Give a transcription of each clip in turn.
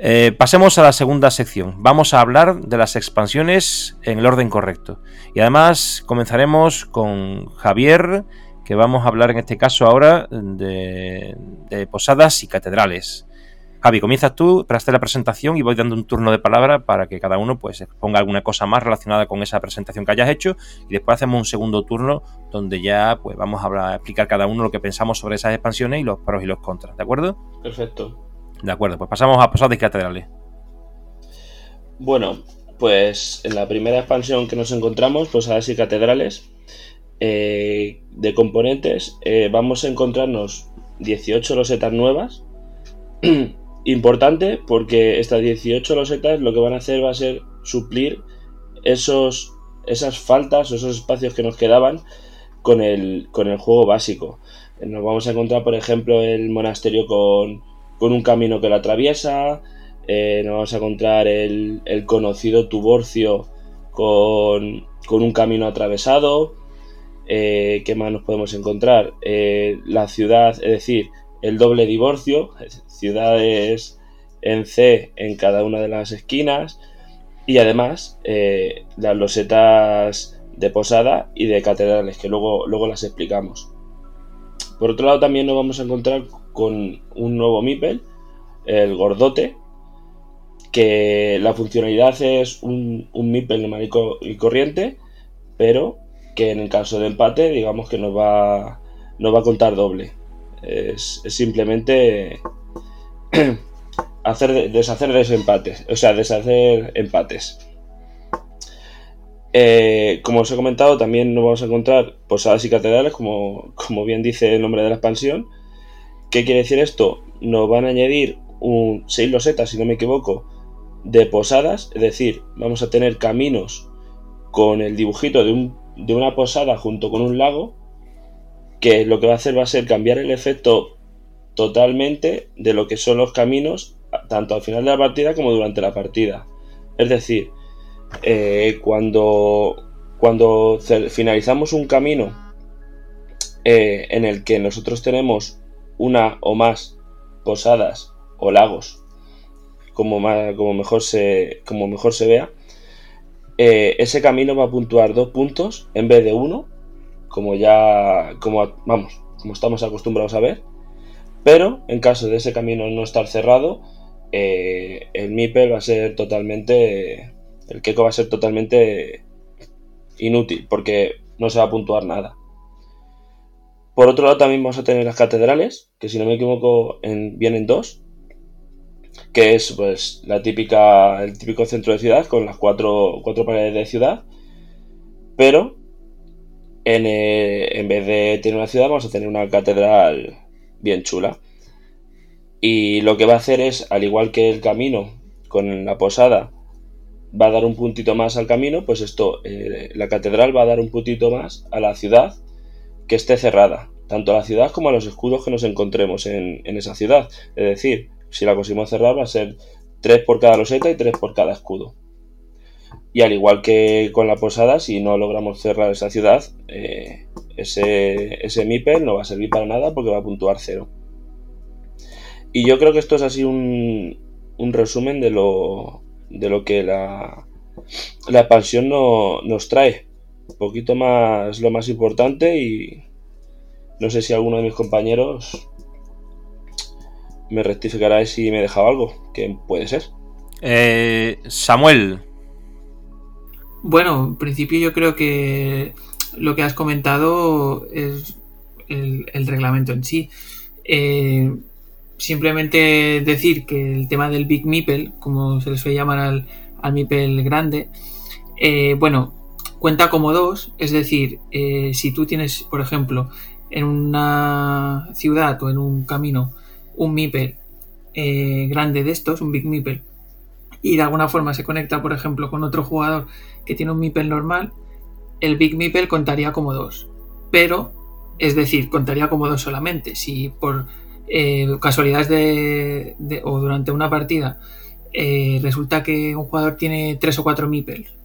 Eh, pasemos a la segunda sección. Vamos a hablar de las expansiones en el orden correcto. Y además comenzaremos con Javier, que vamos a hablar en este caso ahora de, posadas y catedrales. Javi, comienzas tú para hacer la presentación y voy dando un turno de palabra para que cada uno pues exponga alguna cosa más relacionada con esa presentación que hayas hecho y después hacemos un segundo turno donde ya pues vamos a, a explicar cada uno lo que pensamos sobre esas expansiones y los pros y los contras, ¿de acuerdo? Perfecto. De acuerdo, pues pasamos a posadas catedrales. Bueno, pues en la primera expansión que nos encontramos, posadas y catedrales, eh, de componentes, eh, vamos a encontrarnos 18 losetas nuevas. Importante porque estas 18 losetas lo que van a hacer va a ser suplir esos, esas faltas o esos espacios que nos quedaban con el, con el juego básico. Nos vamos a encontrar, por ejemplo, el monasterio con, con un camino que lo atraviesa. Eh, nos vamos a encontrar el, conocido Tuborcio con, con, un camino atravesado. Eh, ¿Qué más nos podemos encontrar? Eh, la ciudad, es decir, el doble divorcio, ciudades en C en cada una de las esquinas. Y además las losetas de posada y de catedrales, que luego, luego las explicamos. Por otro lado, también nos vamos a encontrar con un nuevo MIPEL, el gordote, que la funcionalidad es un, un MIPEL numérico y corriente, pero que en el caso de empate, digamos que nos va, va a contar doble. Es, simplemente hacer, deshacer desempates, o sea, deshacer empates. Eh, como os he comentado, también nos vamos a encontrar posadas y catedrales, como, como bien dice el nombre de la expansión, ¿Qué quiere decir esto? Nos van a añadir un 6 losetas, si no me equivoco, de posadas, es decir, vamos a tener caminos con el dibujito de, un, de una posada junto con un lago, que lo que va a hacer va a ser cambiar el efecto totalmente de lo que son los caminos, tanto al final de la partida como durante la partida. Es decir, eh, cuando, cuando finalizamos un camino eh, en el que nosotros tenemos una o más posadas o lagos, como, como, mejor, se, como mejor se vea, eh, ese camino va a puntuar dos puntos en vez de uno, como ya, como, vamos, como estamos acostumbrados a ver. Pero en caso de ese camino no estar cerrado, eh, el MIPEL va a ser totalmente, el Keko va a ser totalmente inútil, porque no se va a puntuar nada. Por otro lado, también vamos a tener las catedrales, que si no me equivoco vienen dos, que es pues la típica, el típico centro de ciudad con las cuatro, cuatro paredes de ciudad, pero en, eh, en, vez de tener una ciudad vamos a tener una catedral bien chula. Y lo que va a hacer es, al igual que el camino con la posada va a dar un puntito más al camino, pues esto, eh, la catedral va a dar un puntito más a la ciudad que esté cerrada, tanto a la ciudad como a los escudos que nos encontremos en, esa ciudad. Es decir, si la conseguimos cerrar va a ser tres por cada loseta y tres por cada escudo. Y al igual que con la posada, si no logramos cerrar esa ciudad, eh, ese, ese no va a servir para nada porque va a puntuar cero. Y yo creo que esto es así un, un resumen de lo, de lo que la, la expansión no, nos trae un poquito más lo más importante y no sé si alguno de mis compañeros me rectificará si me he dejado algo, que puede ser. Eh, Samuel. Bueno, en principio yo creo que lo que has comentado es el, reglamento en sí. Eh, simplemente decir que el tema del Big Meeple, como se le suele llamar al, al Meeple grande, eh, bueno, cuenta como dos, es decir, eh, si tú tienes, por ejemplo, en una ciudad o en un camino un MIPEL eh, grande de estos, un Big MIPEL, y de alguna forma se conecta, por ejemplo, con otro jugador que tiene un MIPEL normal, el Big MIPEL contaría como dos. Pero, es decir, contaría como dos solamente. Si por eh, casualidades de, o durante una partida resulta que un jugador tiene tres o cuatro MIPELs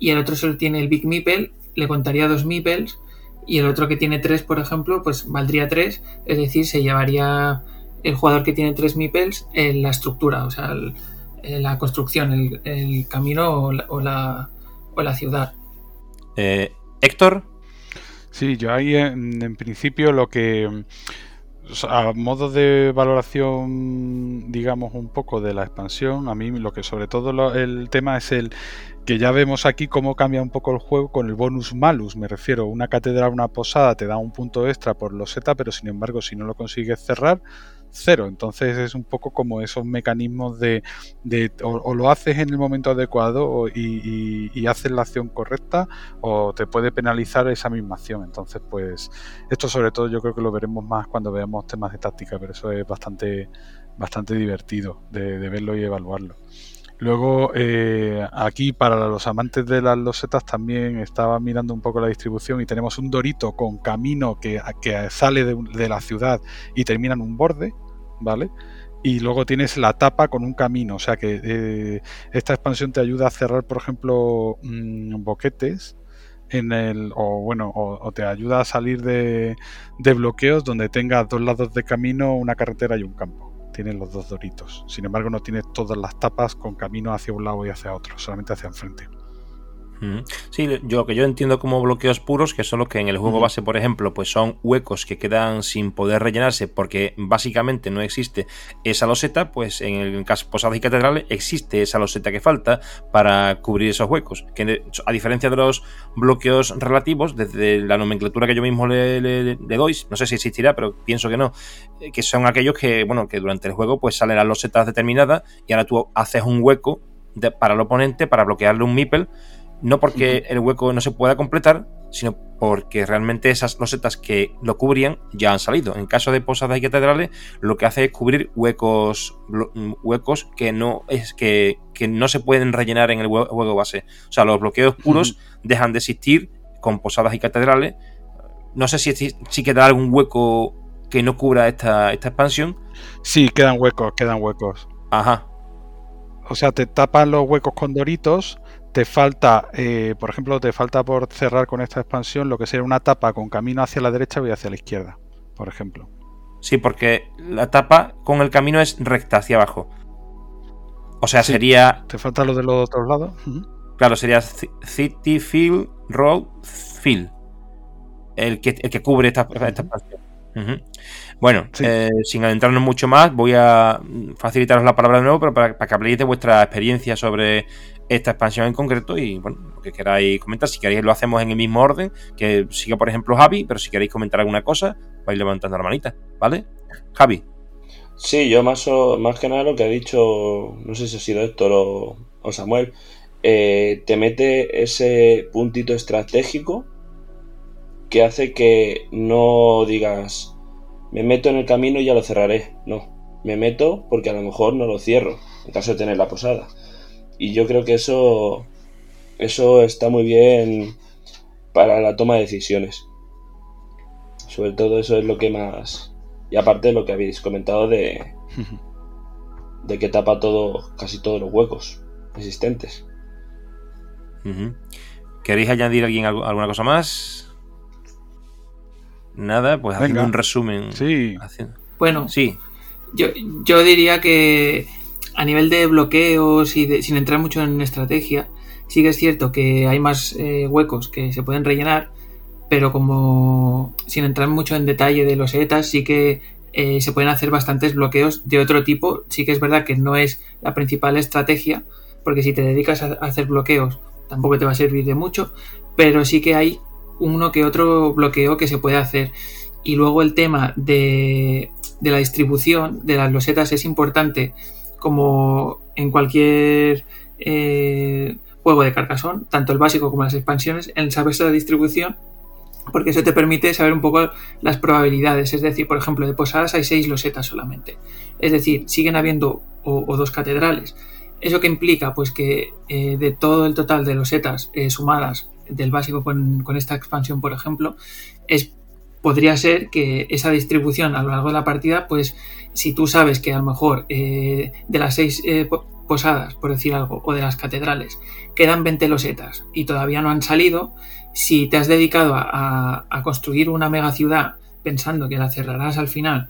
y el otro solo tiene el Big Meeple, le contaría dos Meeples y el otro que tiene tres, por ejemplo, pues valdría tres, es decir, se llevaría el jugador que tiene tres Meeples en la estructura, o sea, la construcción, el, camino o la, o la, ciudad. Héctor. Sí, yo ahí en principio lo que a modo de valoración, digamos, un poco de la expansión, a mí lo que sobre todo el tema es el que ya vemos aquí cómo cambia un poco el juego con el bonus malus, me refiero, una catedral, una posada te da un punto extra por los Z, pero sin embargo si no lo consigues cerrar, cero. Entonces es un poco como esos mecanismos de, o, lo haces en el momento adecuado y, haces la acción correcta o te puede penalizar esa misma acción. Entonces pues esto sobre todo yo creo que lo veremos más cuando veamos temas de táctica, pero eso es bastante, bastante divertido de, verlo y evaluarlo. Luego, eh, aquí para los amantes de las losetas también estaba mirando un poco la distribución y tenemos un dorito con camino que, que sale de, la ciudad y termina en un borde, ¿vale? Y luego tienes la tapa con un camino, o sea que eh, esta expansión te ayuda a cerrar, por ejemplo, mm, boquetes en el o bueno o, te ayuda a salir de, de bloqueos donde tengas dos lados de camino, una carretera y un campo tiene los dos doritos. Sin embargo, no tiene todas las tapas con camino hacia un lado y hacia otro, solamente hacia enfrente. Sí, yo lo que yo entiendo como bloqueos puros, que son los que en el juego base, por ejemplo, pues son huecos que quedan sin poder rellenarse porque básicamente no existe esa loseta, pues en el caso Posadas y Catedrales existe esa loseta que falta para cubrir esos huecos. Que a diferencia de los bloqueos relativos, desde la nomenclatura que yo mismo le, doy, no sé si existirá, pero pienso que no, eh, que son aquellos que, bueno, que durante el juego pues salen las losetas determinadas y ahora tú haces un hueco para el oponente para bloquearle un meeple no porque el hueco no se pueda completar, sino porque realmente esas losetas que lo cubrían ya han salido. En caso de posadas y catedrales, lo que hace es cubrir huecos, huecos que no es que, no se pueden rellenar en el juego base. O sea, los bloqueos puros dejan de existir con posadas y catedrales. No sé si, si queda algún hueco que no cubra esta, esta expansión. Sí, quedan huecos, quedan huecos. Ajá. O sea, te tapan los huecos con doritos te falta, eh, por ejemplo, te falta por cerrar con esta expansión lo que sería una tapa con camino hacia la derecha y hacia la izquierda, por ejemplo. Sí, porque la tapa con el camino es recta hacia abajo. O sea, sería. Te falta lo de los otros lados. Claro, sería City Field Road Field. El que, el que cubre esta, expansión. Bueno, eh, sin adentrarnos mucho más, voy a facilitaros la palabra de nuevo, pero para, para, que habléis de vuestra experiencia sobre esta expansión en concreto y bueno, lo que queráis comentar. Si queréis lo hacemos en el mismo orden, que siga por ejemplo Javi, pero si queréis comentar alguna cosa, vais levantando la manita, ¿vale? Javi. Sí, yo más, más que nada lo que ha dicho, no sé si ha sido Héctor o, Samuel, eh, te mete ese puntito estratégico que hace que no digas, me meto en el camino y ya lo cerraré. No, me meto porque a lo mejor no lo cierro, en caso de tener la posada. Y yo creo que eso, eso está muy bien para la toma de decisiones. Sobre todo eso es lo que más... Y aparte de lo que habéis comentado de, de que tapa todo, casi todos los huecos existentes. ¿Queréis añadir alguien alguna cosa más? Nada, pues haciendo un resumen. Sí. Bueno, sí. Yo, yo diría que a nivel de bloqueos y sin entrar mucho en estrategia, sí que es cierto que hay más eh, huecos que se pueden rellenar, pero como sin entrar mucho en detalle de los ETAs, sí que eh, se pueden hacer bastantes bloqueos de otro tipo. Sí que es verdad que no es la principal estrategia, porque si te dedicas a hacer bloqueos tampoco te va a servir de mucho, pero sí que hay uno que otro bloqueo que se puede hacer. Y luego el tema de, de la distribución de las losetas es importante como en cualquier eh, juego de carcasón, tanto el básico como las expansiones, en saber la distribución, porque eso te permite saber un poco las probabilidades. Es decir, por ejemplo, de posadas hay seis losetas solamente. Es decir, siguen habiendo o, dos catedrales. ¿Eso que implica? Pues que eh, de todo el total de losetas eh, sumadas del básico con, con, esta expansión, por ejemplo, es podría ser que esa distribución a lo largo de la partida, pues si tú sabes que a lo mejor eh, de las seis eh, posadas, por decir algo, o de las catedrales, quedan 20 losetas y todavía no han salido, si te has dedicado a, construir una mega ciudad pensando que la cerrarás al final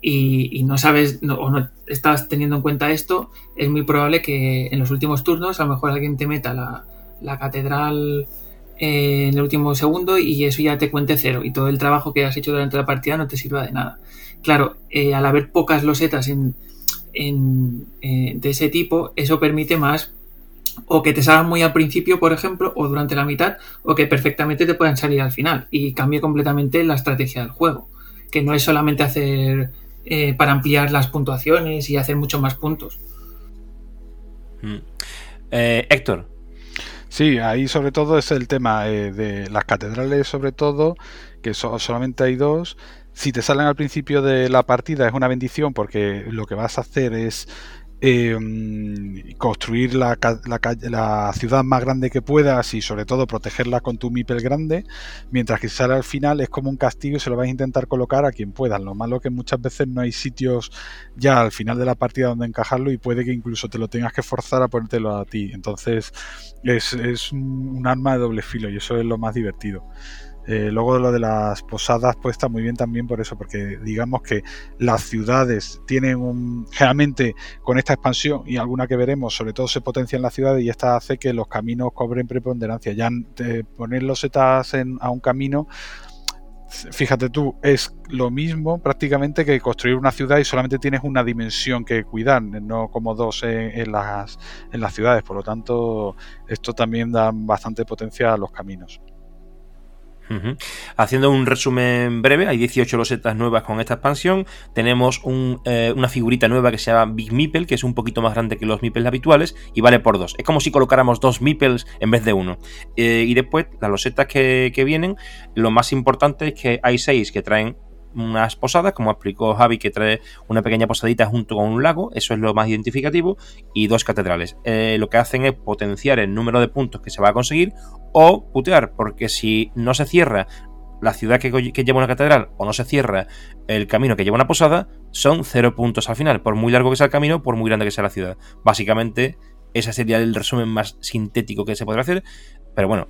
y, no sabes o no estás teniendo en cuenta esto, es muy probable que en los últimos turnos a lo mejor alguien te meta la, catedral eh, en el último segundo y eso ya te cuente cero y todo el trabajo que has hecho durante la partida no te sirva de nada. Claro, eh, al haber pocas losetas en, eh, de ese tipo, eso permite más o que te salgan muy al principio, por ejemplo, o durante la mitad, o que perfectamente te puedan salir al final y cambie completamente la estrategia del juego, que no es solamente hacer eh, para ampliar las puntuaciones y hacer muchos más puntos. Mm. Héctor. Sí, ahí sobre todo es el tema eh, de las catedrales, sobre todo, que solamente hay dos. Si te salen al principio de la partida es una bendición porque lo que vas a hacer es Em, construir la, la, ciudad más grande que puedas y sobre todo protegerla con tu MIPEL grande, mientras que sale al final es como un castigo y se lo vas a intentar colocar a quien puedas. Lo malo que muchas veces no hay sitios ya al final de la partida donde encajarlo y puede que incluso te lo tengas que forzar a ponértelo a ti. Entonces es, es un arma de doble filo y eso es lo más divertido. Eh, luego lo de las posadas pues está muy bien también por eso, porque digamos que las ciudades tienen un... Generalmente con esta expansión y alguna que veremos, sobre todo se potencia en las ciudades y esta hace que los caminos cobren preponderancia. Ya poner los setas en, a un camino, fíjate tú, es lo mismo prácticamente que construir una ciudad y solamente tienes una dimensión que cuidar, no como dos en, las, en las ciudades. Por lo tanto, esto también da bastante potencia a los caminos. Haciendo un resumen breve, hay 18 losetas nuevas con esta expansión. Tenemos eh, una figurita nueva que se llama Big Meeple, que es un poquito más grande que los Meeples habituales y vale por dos. Es como si colocáramos dos Meeples en vez de uno. Eh, y después, las losetas que, que vienen, lo más importante es que hay seis que traen unas posadas, como explicó Javi, que trae una pequeña posadita junto con un lago, eso es lo más identificativo, y dos catedrales. Eh, lo que hacen es potenciar el número de puntos que se va a conseguir o putear, porque si no se cierra la ciudad que, lleva una catedral o no se cierra el camino que lleva una posada, son cero puntos al final, por muy largo que sea el camino, por muy grande que sea la ciudad. Básicamente, ese sería el resumen más sintético que se podrá hacer. Pero bueno,